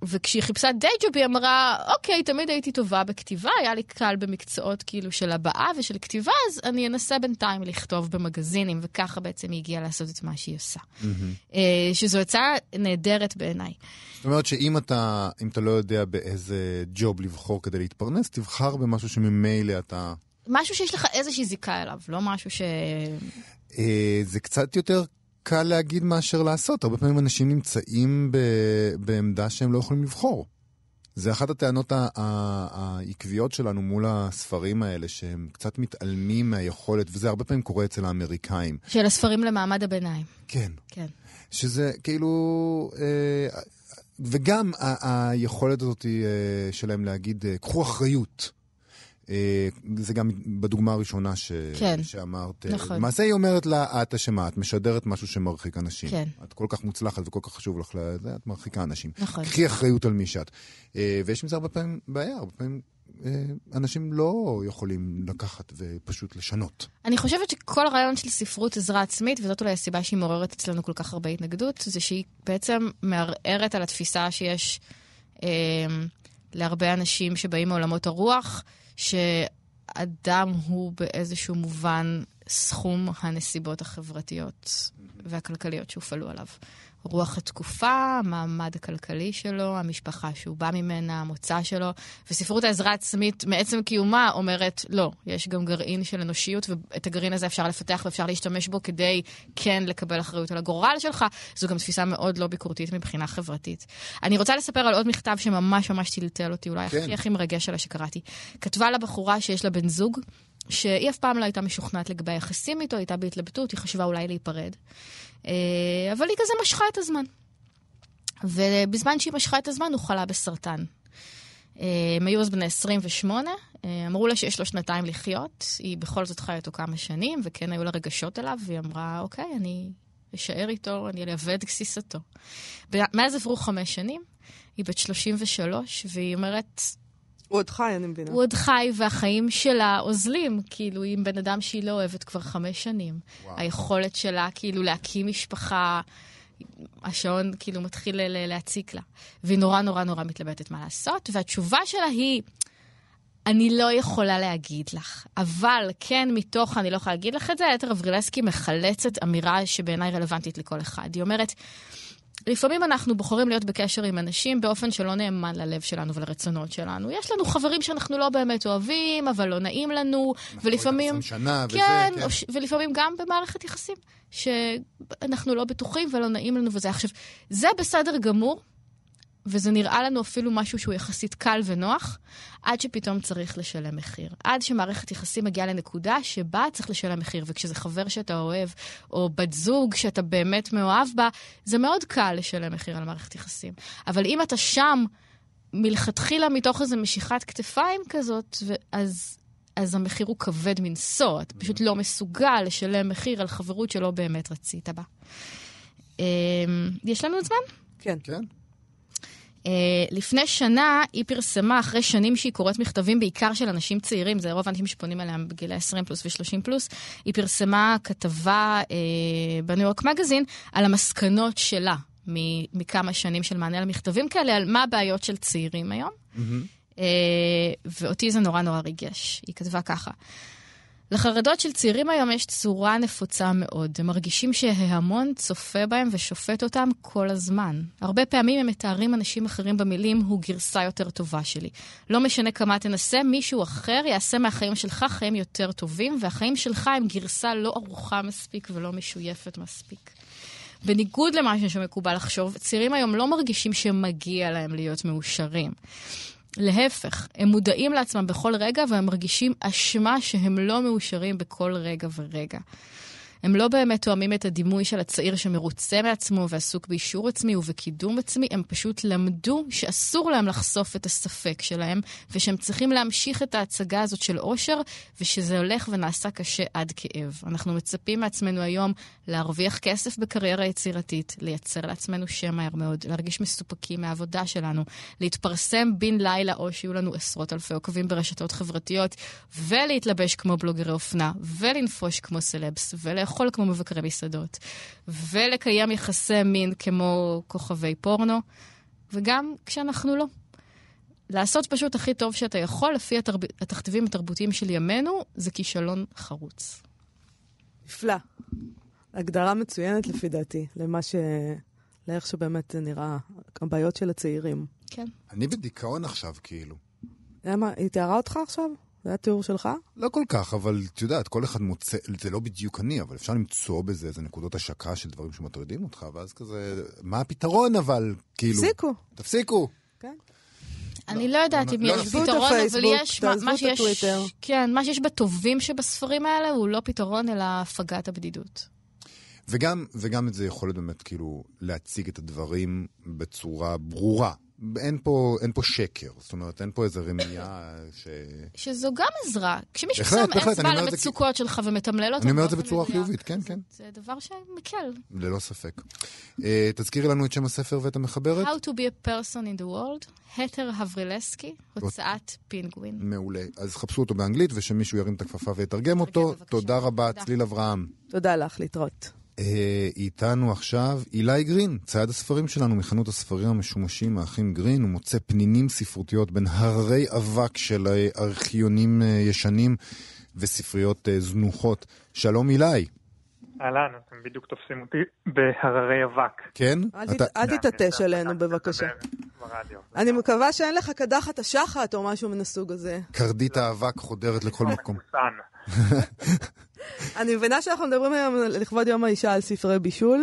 וכשהיא חיפשה דיי ג'וב היא אמרה, אוקיי, תמיד הייתי טובה בכתיבה, היה לי קל במקצועות כאילו של הבעה ושל כתיבה, אז אני אנסה בינתיים לכתוב במגזינים, וככה בעצם היא הגיעה לעשות את מה שהיא עושה. אה, שזו הצעה נהדרת בעיניי. זאת אומרת שאם אתה, אתה לא יודע באיזה ג'וב לבחור כדי להתפרנס, תבחר במשהו שממילא אתה משהו שיש לך איזושהי זיקה אליו, לא משהו ש... אה, זה קצת יותר קל להגיד מאשר לעשות. הרבה פעמים אנשים נמצאים ב... בעמדה שהם לא יכולים לבחור. זה אחת הטענות העקביות שלנו מול הספרים האלה, שהם קצת מתעלמים מהיכולת, וזה הרבה פעמים קורה אצל האמריקאים. של הספרים למעמד הביניים. כן. כן. שזה כאילו... אה, וגם ה- היכולת הזאת אה, שלהם להגיד, אה, קחו אחריות. אה, זה גם בדוגמה הראשונה ש... כן. שאמרת. נכון. למעשה היא אומרת לה, את אשמה, את משדרת משהו שמרחיק אנשים. כן. את כל כך מוצלחת וכל כך חשוב לך לזה, את מרחיקה אנשים. נכון. קחי אחריות על מי שאת. אה, ויש עם זה הרבה פעמים בעיה, הרבה פעמים אה, אנשים לא יכולים לקחת ופשוט לשנות. אני חושבת שכל הרעיון של ספרות עזרה עצמית, וזאת אולי הסיבה שהיא מעוררת אצלנו כל כך הרבה התנגדות, זה שהיא בעצם מערערת על התפיסה שיש אה, להרבה אנשים שבאים מעולמות הרוח, שאדם הוא באיזשהו מובן סכום הנסיבות החברתיות והכלכליות שהופעלו עליו. רוח התקופה, המעמד הכלכלי שלו, המשפחה שהוא בא ממנה, המוצא שלו, וספרות העזרה העצמית מעצם קיומה אומרת, לא, יש גם גרעין של אנושיות, ואת הגרעין הזה אפשר לפתח ואפשר להשתמש בו כדי כן לקבל אחריות על הגורל שלך. זו גם תפיסה מאוד לא ביקורתית מבחינה חברתית. אני רוצה לספר על עוד מכתב שממש ממש טלטל אותי, אולי כן. הכי הכי מרגש עליי שקראתי. כתבה לה בחורה שיש לה בן זוג, שהיא אף פעם לא הייתה משוכנעת לגבי היחסים איתו, הייתה בהתלבטות, היא חשבה אולי להיפרד. אה, אבל היא כזה משכה את הזמן. ובזמן שהיא משכה את הזמן, הוא חלה בסרטן. אה, הם היו אז בני 28, אה, אמרו לה שיש לו שנתיים לחיות, היא בכל זאת חיה איתו כמה שנים, וכן היו לה רגשות אליו, והיא אמרה, אוקיי, אני אשאר איתו, אני אלווה את גסיסתו. מאז עברו חמש שנים, היא בת 33, והיא אומרת, הוא עוד חי, אני מבינה. הוא עוד חי והחיים שלה אוזלים, כאילו, עם בן אדם שהיא לא אוהבת כבר חמש שנים. וואו. היכולת שלה, כאילו, להקים משפחה, השעון כאילו מתחיל ל- להציק לה. והיא נורא נורא נורא מתלבטת מה לעשות, והתשובה שלה היא, אני לא יכולה להגיד לך, אבל כן מתוך אני לא יכולה להגיד לך את זה, יתר אברילסקי מחלצת אמירה שבעיניי רלוונטית לכל אחד. היא אומרת, לפעמים אנחנו בוחרים להיות בקשר עם אנשים באופן שלא נאמן ללב שלנו ולרצונות שלנו. יש לנו חברים שאנחנו לא באמת אוהבים, אבל לא נעים לנו, ולפעמים... אנחנו שנה וזה, כן, כן. ש- ולפעמים גם במערכת יחסים, שאנחנו לא בטוחים ולא נעים לנו וזה. עכשיו, זה בסדר גמור, וזה נראה לנו אפילו משהו שהוא יחסית קל ונוח, עד שפתאום צריך לשלם מחיר. עד שמערכת יחסים מגיעה לנקודה שבה צריך לשלם מחיר, וכשזה חבר שאתה אוהב, או בת זוג שאתה באמת מאוהב בה, זה מאוד קל לשלם מחיר על מערכת יחסים. אבל אם אתה שם מלכתחילה מתוך איזו משיכת כתפיים כזאת, אז, אז המחיר הוא כבד מנשוא. אתה פשוט לא מסוגל לשלם מחיר על חברות שלא באמת רצית בה. אמ, יש לנו עוד זמן? כן. כן. Uh, לפני שנה היא פרסמה, אחרי שנים שהיא קוראת מכתבים בעיקר של אנשים צעירים, זה רוב האנשים שפונים אליה בגילי 20 פלוס ו-30 פלוס, היא פרסמה כתבה uh, בניו יורק מגזין על המסקנות שלה מ- מכמה שנים של מענה למכתבים כאלה, על מה הבעיות של צעירים היום. Uh, ואותי זה נורא נורא ריגש. היא כתבה ככה: לחרדות של צעירים היום יש צורה נפוצה מאוד. הם מרגישים שההמון צופה בהם ושופט אותם כל הזמן. הרבה פעמים הם מתארים אנשים אחרים במילים, הוא גרסה יותר טובה שלי. לא משנה כמה תנסה, מישהו אחר יעשה מהחיים שלך חיים יותר טובים, והחיים שלך הם גרסה לא ערוכה מספיק ולא משויפת מספיק. בניגוד למה שמקובל לחשוב, צעירים היום לא מרגישים שמגיע להם להיות מאושרים. להפך, הם מודעים לעצמם בכל רגע והם מרגישים אשמה שהם לא מאושרים בכל רגע ורגע. הם לא באמת תואמים את הדימוי של הצעיר שמרוצה מעצמו ועסוק באישור עצמי ובקידום עצמי, הם פשוט למדו שאסור להם לחשוף את הספק שלהם, ושהם צריכים להמשיך את ההצגה הזאת של אושר, ושזה הולך ונעשה קשה עד כאב. אנחנו מצפים מעצמנו היום להרוויח כסף בקריירה יצירתית, לייצר לעצמנו שם מהר מאוד, להרגיש מסופקים מהעבודה שלנו, להתפרסם בן לילה או שיהיו לנו עשרות אלפי עוקבים ברשתות חברתיות, ולהתלבש כמו בלוגרי אופנה, ולנפוש כמו סלבס, ולאכול כמו מבקרי מסעדות, ולקיים יחסי מין כמו כוכבי פורנו, וגם כשאנחנו לא. לעשות פשוט הכי טוב שאתה יכול, לפי התרב... התכתיבים התרבותיים של ימינו, זה כישלון חרוץ. נפלא. הגדרה מצוינת לפי דעתי, למה ש... לאיך שבאמת זה נראה, הבעיות של הצעירים. כן. אני בדיכאון עכשיו, כאילו. למה, היא תיארה אותך עכשיו? זה התיאור שלך? לא כל כך, אבל את יודעת, כל אחד מוצא, זה לא בדיוק אני, אבל אפשר למצוא בזה איזה נקודות השקה של דברים שמטרידים אותך, ואז כזה, מה הפתרון אבל? כאילו... תפסיקו. תפסיקו. כן. אני לא יודעת אם לא, יש את פתרון, אבל יש, מה- תעזבו מה את שיש, הטוויטר. כן, מה שיש בטובים שבספרים האלה הוא לא פתרון, אלא הפגת הבדידות. וגם, וגם את זה יכול להיות באמת כאילו להציג את הדברים בצורה ברורה. אין פה, אין פה שקר, זאת אומרת, אין פה איזה רמייה ש... שזו גם עזרה. כשמישהו שם אצבע זה למצוקות שלך ומתמלל אותן אני אומר את זה באופן בצורה חיובית, כן, כן, זה דבר שמקל. ללא ספק. אה, תזכירי לנו את שם הספר ואת המחברת. How to be a person in the world, התר אברילסקי, הוצאת פינגווין. מעולה. אז חפשו אותו באנגלית, ושמישהו ירים את הכפפה ויתרגם אותו. תודה רבה. צליל אברהם. תודה לך, להתראות. אה, איתנו עכשיו אילי גרין, צייד הספרים שלנו מחנות הספרים המשומשים, האחים גרין. הוא מוצא פנינים ספרותיות בין הררי אבק של אה, ארכיונים אה, ישנים וספריות זנוחות. שלום אילי. אהלן, אתם בדיוק תופסים אותי בהררי אבק. כן? אל אתה- תת- אל תתעטש עלינו בבקשה. ברדיו. אני מקווה שאין לך קדחת השחת או משהו מן הסוג הזה. כרדית האבק חודרת לכל מקום. אני מבינה שאנחנו מדברים היום לכבוד יום האישה על ספרי בישול.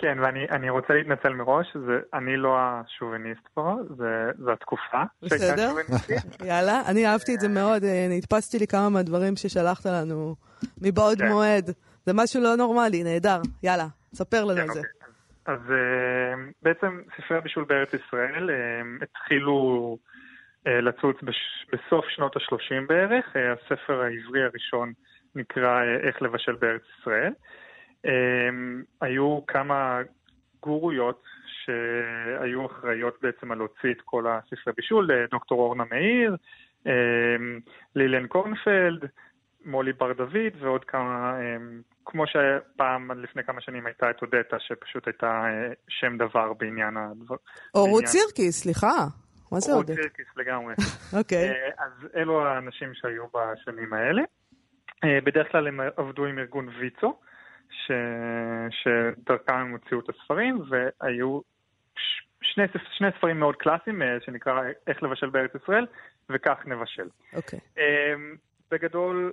כן, ואני אני רוצה להתנצל מראש, זה, אני לא השוביניסט פה, זה, זה התקופה. בסדר. יאללה, אני אהבתי את זה מאוד, אה, אני הדפסתי לי כמה מהדברים ששלחת לנו מבעוד כן. מועד. זה משהו לא נורמלי, נהדר. יאללה, ספר לנו כן, על זה. אוקיי. אז אה, בעצם ספרי הבישול בארץ ישראל אה, התחילו אה, לצוץ בש- בסוף שנות ה-30 בערך. אה, הספר העברי הראשון נקרא אה, איך לבשל בארץ ישראל. אה, היו כמה גורויות שהיו אחראיות בעצם על להוציא את כל הספרי בישול, אה, דוקטור אורנה מאיר, אה, ליליאן קורנפלד, מולי בר דוד ועוד כמה, אה, כמו שפעם לפני כמה שנים הייתה את אודטה, שפשוט הייתה אה, שם דבר בעניין הדבר. או רות בעניין- סירקיס, סליחה. מה זה רות עוד? סירקיס לגמרי. אוקיי. אה, אז אלו האנשים שהיו בשנים האלה. אה, בדרך כלל הם עבדו עם ארגון ויצו, ש... שדרכם הם הוציאו את הספרים, והיו ש- שני, שני ספרים מאוד קלאסיים, אה, שנקרא איך לבשל בארץ ישראל, וכך נבשל. אוקיי. אמ, בגדול,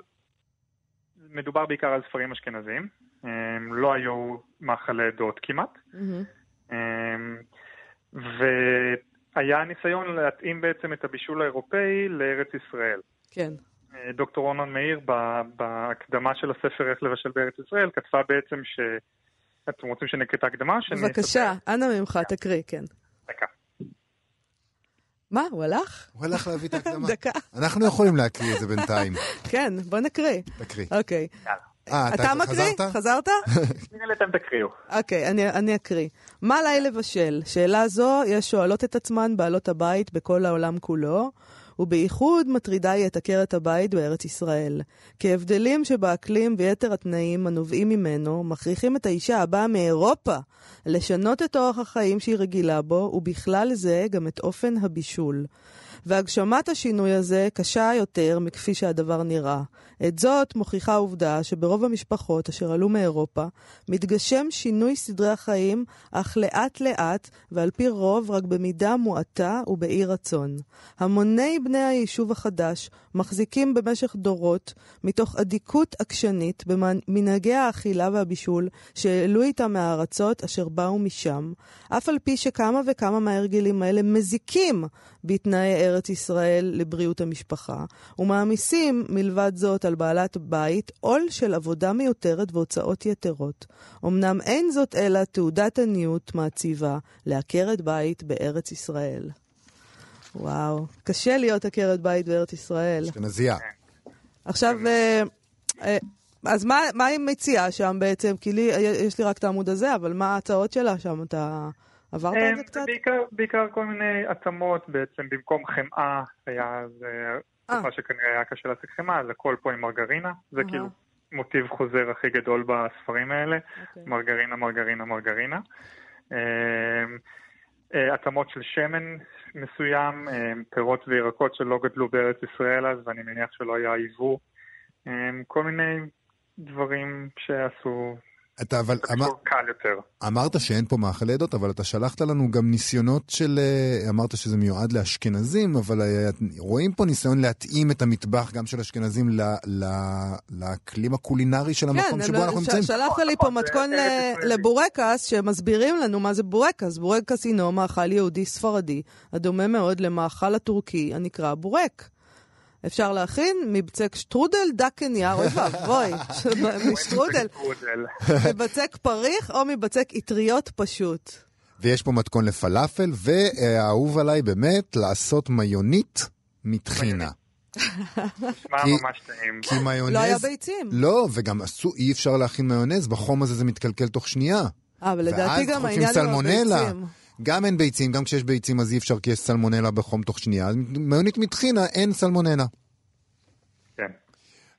מדובר בעיקר על ספרים אשכנזיים. אמ, לא היו מאכלי עדות כמעט. אמ, והיה ניסיון להתאים בעצם את הבישול האירופאי לארץ ישראל. כן. דוקטור רונן מאיר ב- בהקדמה של הספר איך לבשל בארץ ישראל כתבה בעצם ש... אתם רוצים שנקרא את ההקדמה? בבקשה? אנא ממך, תקריא, כן. דקה. מה, הוא הלך? הוא הלך להביא את ההקדמה. דקה. אנחנו יכולים להקריא את זה בינתיים. כן, בוא נקריא. תקריא. אוקיי. אה, אתה מקריא? חזרת? נראה לי אתם תקריאו. אוקיי, אני, אני אקריא. מה עליי לבשל? שאלה זו יש שואלות את עצמן בעלות הבית בכל העולם כולו, ובייחוד מטרידה היא את עקרת הבית בארץ ישראל. כי הבדלים שבאקלים ויתר התנאים הנובעים ממנו מכריחים את האישה הבאה מאירופה לשנות את אורח החיים שהיא רגילה בו, ובכלל זה גם את אופן הבישול. והגשמת השינוי הזה קשה יותר מכפי שהדבר נראה. את זאת מוכיחה העובדה שברוב המשפחות אשר עלו מאירופה, מתגשם שינוי סדרי החיים, אך לאט לאט, ועל פי רוב רק במידה מועטה ובאי רצון. המוני בני היישוב החדש מחזיקים במשך דורות, מתוך אדיקות עקשנית במנהגי האכילה והבישול שהעלו איתם מהארצות אשר באו משם, אף על פי שכמה וכמה מההרגלים האלה מזיקים בתנאי ארץ ישראל לבריאות המשפחה, ומעמיסים מלבד זאת על בעלת בית עול של עבודה מיותרת והוצאות יתרות. אמנם אין זאת אלא תעודת עניות מעציבה לעקרת בית בארץ ישראל. וואו, קשה להיות עקרת בית בארץ ישראל. אשכנזייה. עכשיו, אה, אה, אז מה, מה היא מציעה שם בעצם? כי לי, יש לי רק את העמוד הזה, אבל מה ההצעות שלה שם? אתה עברת את זה אמ, קצת? בעיקר, בעיקר כל מיני התאמות בעצם, במקום חמאה, היה זה אה. תקופה שכנראה היה קשה להשיג חמאה, אז הכל פה עם מרגרינה, זה אהה. כאילו מוטיב חוזר הכי גדול בספרים האלה, אוקיי. מרגרינה, מרגרינה, מרגרינה. אה, התאמות של שמן מסוים, פירות וירקות שלא גדלו בארץ ישראל אז, ואני מניח שלא היה ייבוא, כל מיני דברים שעשו אתה אבל אמר, קל יותר. אמרת שאין פה מאכלי עדות, אבל אתה שלחת לנו גם ניסיונות של... אה, אמרת שזה מיועד לאשכנזים, אבל אה, רואים פה ניסיון להתאים את המטבח גם של אשכנזים ל, ל, לאקלים הקולינרי של המקום כן, שבו הם- אנחנו ש- נמצאים. שלחת לי פה נכון, מתכון ישראלית. לבורקס, שמסבירים לנו מה זה בורקס. בורקס הינו מאכל יהודי ספרדי, הדומה מאוד למאכל הטורקי הנקרא בורק. אפשר להכין מבצק שטרודל, דק נייר, אוי ואבוי, משטרודל, טרודל. מבצק פריך או מבצק אטריות פשוט. ויש פה מתכון לפלאפל, והאהוב עליי באמת לעשות מיונז מטחינה. נשמע כי- ממש טעים. כי מיונז... לא היה ביצים. לא, וגם עשו, אי אפשר להכין מיונז, בחום הזה זה מתקלקל תוך שנייה. אה, אבל לדעתי ואז גם חוטפים העניין עם סלמונלה. גם אין ביצים, גם כשיש ביצים אז אי אפשר כי יש סלמונלה בחום תוך שנייה. אז מיונית מטחינה אין סלמונלה. כן.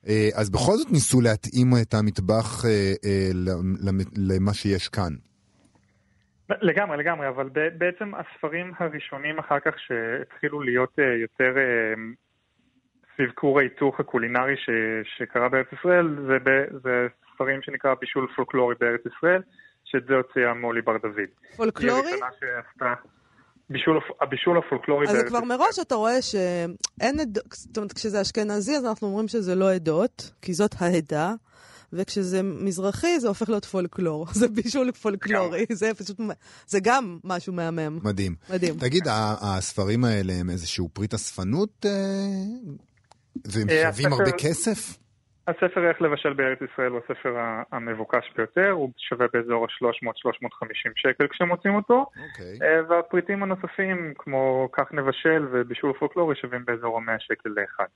אה, אז בכל זאת ניסו להתאים את המטבח אה, אה, למ- למה שיש כאן. לגמרי, לגמרי, אבל בעצם הספרים הראשונים אחר כך שהתחילו להיות יותר סביב כור ההיתוך הקולינרי ש- שקרה בארץ ישראל, זה, ב- זה ספרים שנקרא בישול פולקלורי בארץ ישראל, שאת זה הוציאה מולי בר דוד. פולקלורי? בישול, הבישול הפולקלורי אז כבר. מראש אתה רואה שאין עדות, זאת אומרת, כשזה אשכנזי אז אנחנו אומרים שזה לא עדות, כי זאת העדה, וכשזה מזרחי זה הופך להיות פולקלור. זה בישול פולקלורי, זה פשוט, זה גם משהו מהמם. מדהים. מדהים. תגיד, הספרים האלה הם איזשהו פריט אספנות? אה, והם אה, שווים הרבה כסף? הספר איך לבשל בארץ ישראל הוא הספר המבוקש ביותר, הוא שווה באזור ה-300-350 שקל כשמוצאים אותו, אוקיי. אה, והפריטים הנוספים, כמו כך נבשל ובישול פולקלורי, שווים באזור ה-100 שקל לאחד.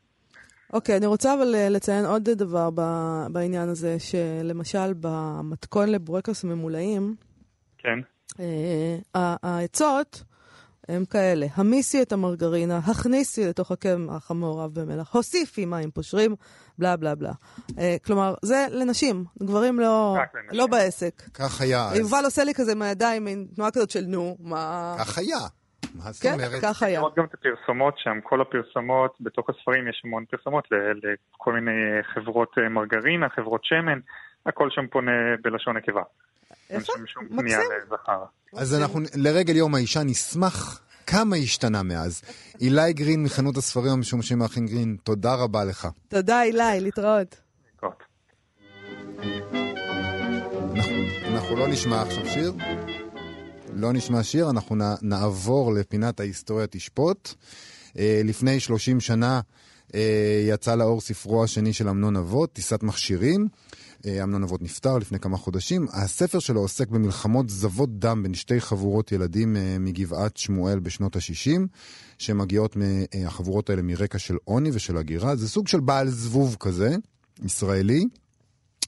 אוקיי, אני רוצה אבל אה, לציין עוד דבר ב- בעניין הזה, שלמשל במתכון לבורקס ממולאים, כן. אה, העצות הם כאלה, המיסי את המרגרינה, הכניסי לתוך הקמח המעורב במלח, הוסיפי מים פושרים, בלה בלה בלה. אה, כלומר, זה לנשים, גברים לא. לא בעסק. כך היה. אז. יובל עושה לי כזה מהידיים, מין תנועה כזאת של נו, מה... כך היה. מה זאת כן, אומרת? כך היה. לראות גם את הפרסומות שם, כל הפרסומות, בתוך הספרים יש המון פרסומות לכל מיני חברות אה, מרגרינה, חברות שמן, הכל שם פונה בלשון נקבה. אין יפה, שם שום פנייה מקסים. לזכר. אז אנחנו לרגל יום האישה נשמח כמה השתנה מאז. אילי גרין מחנות הספרים המשומשים מאחים גרין, תודה רבה לך. תודה, אילי, להתראות. להתראות. אנחנו, לא נשמע עכשיו שיר. לא נשמע שיר, אנחנו נעבור לפינת ההיסטוריה תשפוט. אה, לפני 30 שנה אה, יצא לאור ספרו השני של אמנון אבות, טיסת מכשירים. אה, אמנון אבות נפטר לפני כמה חודשים. הספר שלו עוסק במלחמות זבות דם בין שתי חבורות ילדים אה, מגבעת שמואל בשנות ה-60, שמגיעות מהחבורות האלה מרקע של עוני ושל הגירה. זה סוג של בעל זבוב כזה, ישראלי.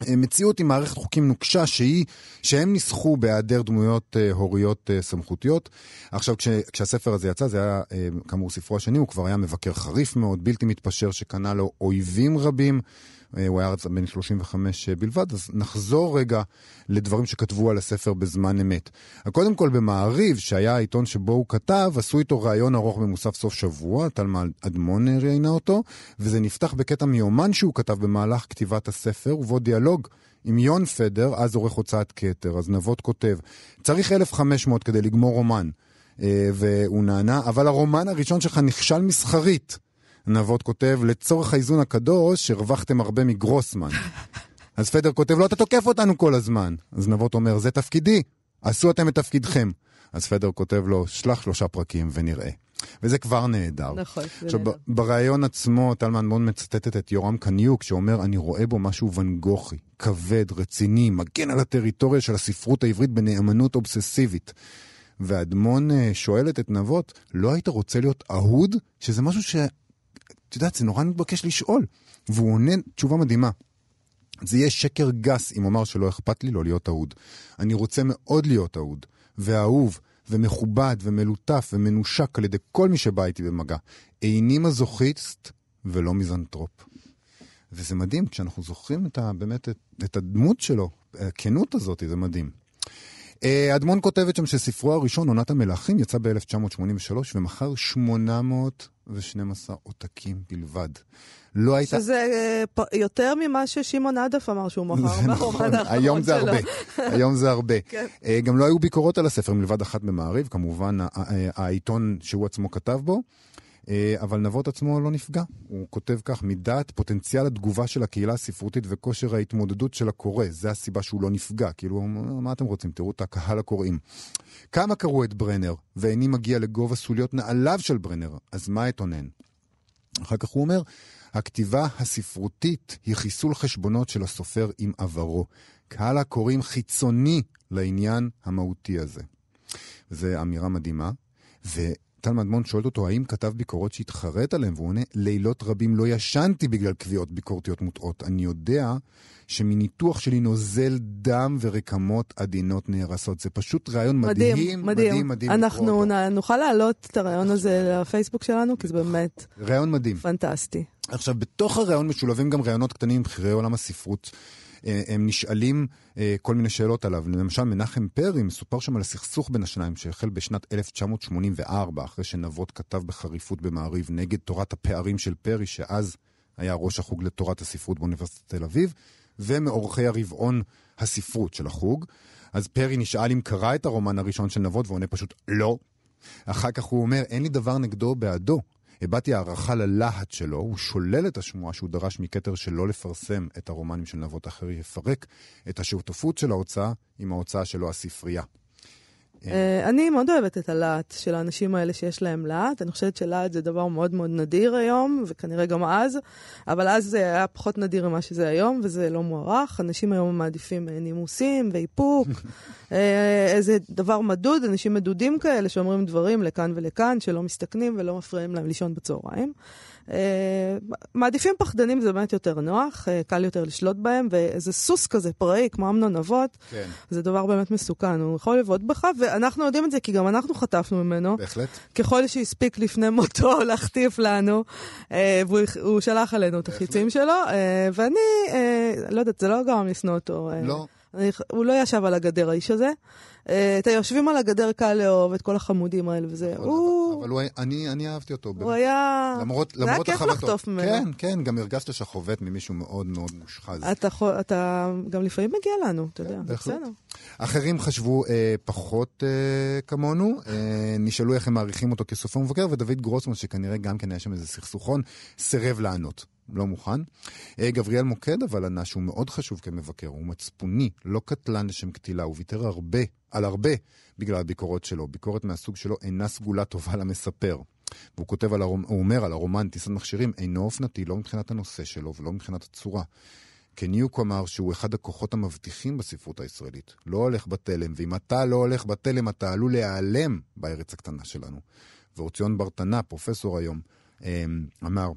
אה, מציאות עם מערכת חוקים נוקשה שהיא, שהם ניסחו בהיעדר דמויות אה, הוריות אה, סמכותיות. עכשיו, כש, כשהספר הזה יצא, זה היה אה, כאמור ספרו השני, הוא כבר היה מבקר חריף מאוד, בלתי מתפשר, שקנה לו אויבים רבים. אה, הוא היה בן 35 בלבד, אז נחזור רגע לדברים שכתבו על הספר בזמן אמת. קודם כל, במעריב, שהיה העיתון שבו הוא כתב, עשו איתו ראיון ארוך במוסף סוף שבוע, תלמה אדמון ראיינה אותו, וזה נפתח בקטע מיומן שהוא כתב במהלך כתיבת הספר, ובו דיאלוג עם יון פדר, אז עורך הוצאת כתר. אז נבות כותב, צריך 1,500 כדי לגמור רומן. אה, והוא נענה, אבל הרומן הראשון שלך נכשל מסחרית. נבות כותב, לצורך האיזון הקדוש, הרווחתם הרבה מגרוסמן. אז פדר כותב, לא, אתה תוקף אותנו כל הזמן. אז נבות אומר, זה תפקידי, עשו אתם את תפקידכם. אז פדר כותב לו, שלח שלושה פרקים ונראה. וזה כבר נהדר. נכון, זה עכשיו, נהדר. בריאיון עצמו, טלמן מאוד מצטטת את יורם קניוק, שאומר, אני רואה בו משהו ואן גוכי, כבד, רציני, מגן על הטריטוריה של הספרות העברית בנאמנות אובססיבית. ואדמון אה, שואלת את נבות, לא היית רוצה להיות אהוד? שזה משהו ש... את יודעת, זה נורא מתבקש לשאול. והוא עונה תשובה מדהימה. זה יהיה שקר גס אם אומר שלא אכפת לי לא להיות אהוד. אני רוצה מאוד להיות אהוד, ואהוב, ומכובד, ומלוטף, ומנושק על ידי כל מי שבא איתי במגע. איני מזוכיסט ולא מיזנטרופ. וזה מדהים, כשאנחנו זוכרים את ה, באמת את, את הדמות שלו, הכנות הזאת, זה מדהים. אה, אדמון כותבת שם שספרו הראשון, עונת המלאכים, יצא ב-1983 ומכר 812 עותקים בלבד. לא הייתה... שזה אה, יותר ממה ששמעון עדף אמר שהוא מכר. זה נכון, היום זה. הרבה, היום זה הרבה. גם לא היו ביקורות על הספר מלבד אחת במעריב, כמובן העיתון שהוא עצמו כתב בו, אבל נבות עצמו לא נפגע. הוא כותב כך, מידת פוטנציאל התגובה של הקהילה הספרותית וכושר ההתמודדות של הקורא, זה הסיבה שהוא לא נפגע. כאילו, מה אתם רוצים? תראו את הקהל הקוראים. כמה קראו את ברנר, ואיני מגיע לגובה סוליות נעליו של ברנר, אז מה אתונן? אחר כך הוא אומר, הכתיבה הספרותית היא חיסול חשבונות של הסופר עם עברו. קהל הקוראים חיצוני לעניין המהותי הזה. זו אמירה מדהימה. וטל מדמון שואלת אותו, האם כתב ביקורות שהתחרט עליהם? והוא עונה, לילות רבים לא ישנתי בגלל קביעות ביקורתיות מוטעות. אני יודע שמניתוח שלי נוזל דם ורקמות עדינות נהרסות. זה פשוט רעיון מדהים, מדהים, מדהים, מדהים לקרוא אנחנו. נ- נוכל להעלות את הרעיון הזה לפייסבוק שלנו, כי זה באמת רעיון מדהים. פנטסטי. עכשיו, בתוך הרעיון משולבים גם רעיונות קטנים עם בכירי עולם הספרות. אה, הם נשאלים אה, כל מיני שאלות עליו. למשל, מנחם פרי, מסופר שם על הסכסוך בין השניים שהחל בשנת 1984, אחרי שנבות כתב בחריפות במעריב נגד תורת הפערים של פרי, שאז היה ראש החוג לתורת הספרות באוניברסיטת תל אביב, ומעורכי הרבעון הספרות של החוג. אז פרי נשאל אם קרא את הרומן הראשון של נבות, ועונה פשוט לא. אחר כך הוא אומר, אין לי דבר נגדו בעדו. הבעתי הערכה ללהט שלו, הוא שולל את השמועה שהוא דרש מכתר שלא לפרסם את הרומנים של נבות אחר, יפרק את השותפות של ההוצאה עם ההוצאה שלו, הספרייה. אה, אני מאוד אוהבת את הלהט של האנשים האלה שיש להם להט. אני חושבת שלהט זה דבר מאוד מאוד נדיר היום, וכנראה גם אז, אבל אז זה היה פחות נדיר ממה שזה היום, וזה לא מוערך. אנשים היום מעדיפים אה, נימוסים ואיפוק, אה, איזה דבר מדוד, אנשים מדודים כאלה שאומרים דברים לכאן ולכאן, שלא מסתכנים ולא מפריעים להם לישון בצהריים. אה, מעדיפים פחדנים, זה באמת יותר נוח, אה, קל יותר לשלוט בהם, ואיזה סוס כזה פראי, כמו אמנון נבות, כן. זה דבר באמת מסוכן, הוא יכול לבעוט בך, ואנחנו יודעים את זה כי גם אנחנו חטפנו ממנו. בהחלט. ככל שהספיק לפני מותו להחטיף לנו, אה, והוא הוא שלח עלינו את החיצים שלו, ואני, לא יודעת, זה לא גרם לשנוא אותו. לא. הוא לא ישב על הגדר, האיש הזה. אה, את היושבים על הגדר קל לאהוב, את כל החמודים האלה וזה. אבל, הוא, אבל הוא, אני, אני אהבתי אותו. הוא באמת. היה... למרות, זה היה למרות כיף. לחטוף ממנו. כן, כן, גם הרגשת שחובט ממישהו מאוד מאוד מושחז. אתה, אתה גם לפעמים מגיע לנו, אתה יודע, זה בהחלט. בסדר. אחרים חשבו אה, פחות אה, כמונו, אה, נשאלו איך הם מעריכים אותו כסופר מבקר, ודוד גרוסמן, שכנראה גם כן היה שם איזה סכסוכון, סירב לענות. לא מוכן. אה, גבריאל מוקד אבל ענה שהוא מאוד חשוב כמבקר, הוא מצפוני, לא קטלן לשם קטילה, הוא ויתר הרבה, על הרבה, בגלל הביקורות שלו. ביקורת מהסוג שלו אינה סגולה טובה למספר. והוא כותב על הרומ... הוא אומר על הרומן טיסת מכשירים, אינו אופנתי לא מבחינת הנושא שלו ולא מבחינת הצורה. קניוק אמר שהוא אחד הכוחות המבטיחים בספרות הישראלית. לא הולך בתלם, ואם אתה לא הולך בתלם, אתה עלול להיעלם בארץ הקטנה שלנו. ואורציון ברטנה, פרופסור היום, אמ, אמר,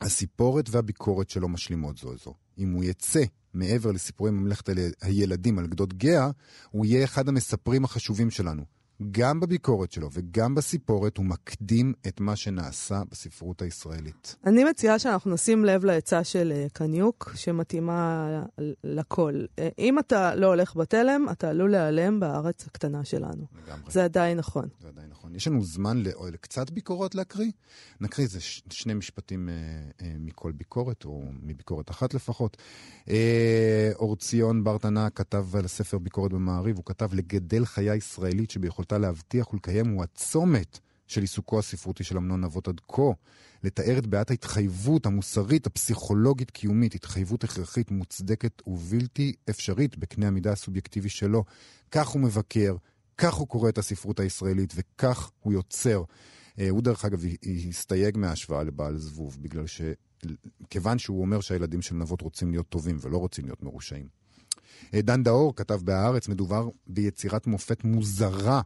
הסיפורת והביקורת שלו משלימות זו זו. אם הוא יצא מעבר לסיפורי ממלכת היל- הילדים על גדות גאה, הוא יהיה אחד המספרים החשובים שלנו. גם בביקורת שלו וגם בסיפורת הוא מקדים את מה שנעשה בספרות הישראלית. אני מציעה שאנחנו נשים לב לעצה של אה, קניוק, שמתאימה לכל. אה, אם אתה לא הולך בתלם, אתה עלול להיעלם בארץ הקטנה שלנו. לגמרי. זה עדיין נכון. זה עדיין נכון. יש לנו זמן לקצת ביקורות להקריא? נקריא איזה ש- שני משפטים אה, אה, מכל ביקורת, או מביקורת אחת לפחות. אה, אור ציון ברטנה כתב על הספר ביקורת במעריב, הוא כתב לגדל חיה ישראלית שביכולתה להבטיח ולקיים הוא הצומת של עיסוקו הספרותי של אמנון אבות עד כה. לתאר את בעיית ההתחייבות המוסרית, הפסיכולוגית-קיומית, התחייבות הכרחית, מוצדקת ובלתי אפשרית בקנה המידה הסובייקטיבי שלו. כך הוא מבקר, כך הוא קורא את הספרות הישראלית וכך הוא יוצר. אה, הוא דרך אגב הסתייג מההשוואה לבעל זבוב, בגלל ש... כיוון שהוא אומר שהילדים של נבות רוצים להיות טובים ולא רוצים להיות מרושעים. דן דאור כתב בהארץ, מדובר ביצירת מופת מוזרה.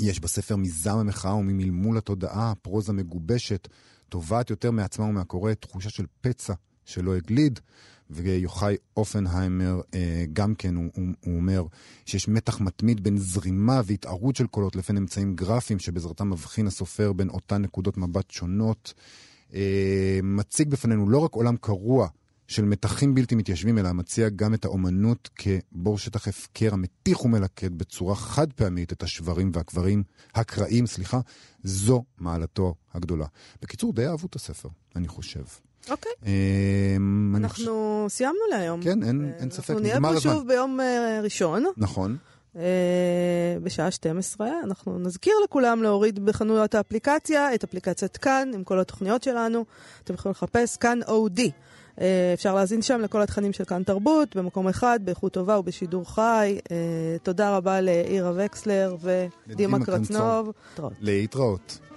יש בספר מזעם המחאה וממלמול התודעה, פרוזה מגובשת, תובעת יותר מעצמה ומהקורא, תחושה של פצע שלא הגליד. ויוחאי אופנהיימר אה, גם כן, הוא, הוא, הוא אומר שיש מתח מתמיד בין זרימה והתערות של קולות לבין אמצעים גרפיים שבעזרתם מבחין הסופר בין אותן נקודות מבט שונות. אה, מציג בפנינו לא רק עולם קרוע של מתחים בלתי מתיישבים, אלא מציע גם את האומנות כבור שטח הפקר המתיך ומלכד בצורה חד פעמית את השברים והקברים, הקרעים, סליחה, זו מעלתו הגדולה. בקיצור, די אהבו את הספר, אני חושב. אוקיי. אמ, אני חושב- אנחנו סיימנו להיום. כן, אין- אה, אין ספק, אנחנו נהיה נגמר פה הזמן. שוב ביום אה, ראשון, נכון. אה, בשעה 12. אנחנו נזכיר לכולם להוריד בחנויות האפליקציה את אפליקציית כאן עם כל התוכניות שלנו. אתם יכולים לחפש כאן אודי. אה, אפשר להאזין שם לכל התכנים של כאן תרבות, במקום אחד, באיכות טובה ובשידור חי. אה, תודה רבה לאירה וקסלר ודימה. קרצנוב. להתראות.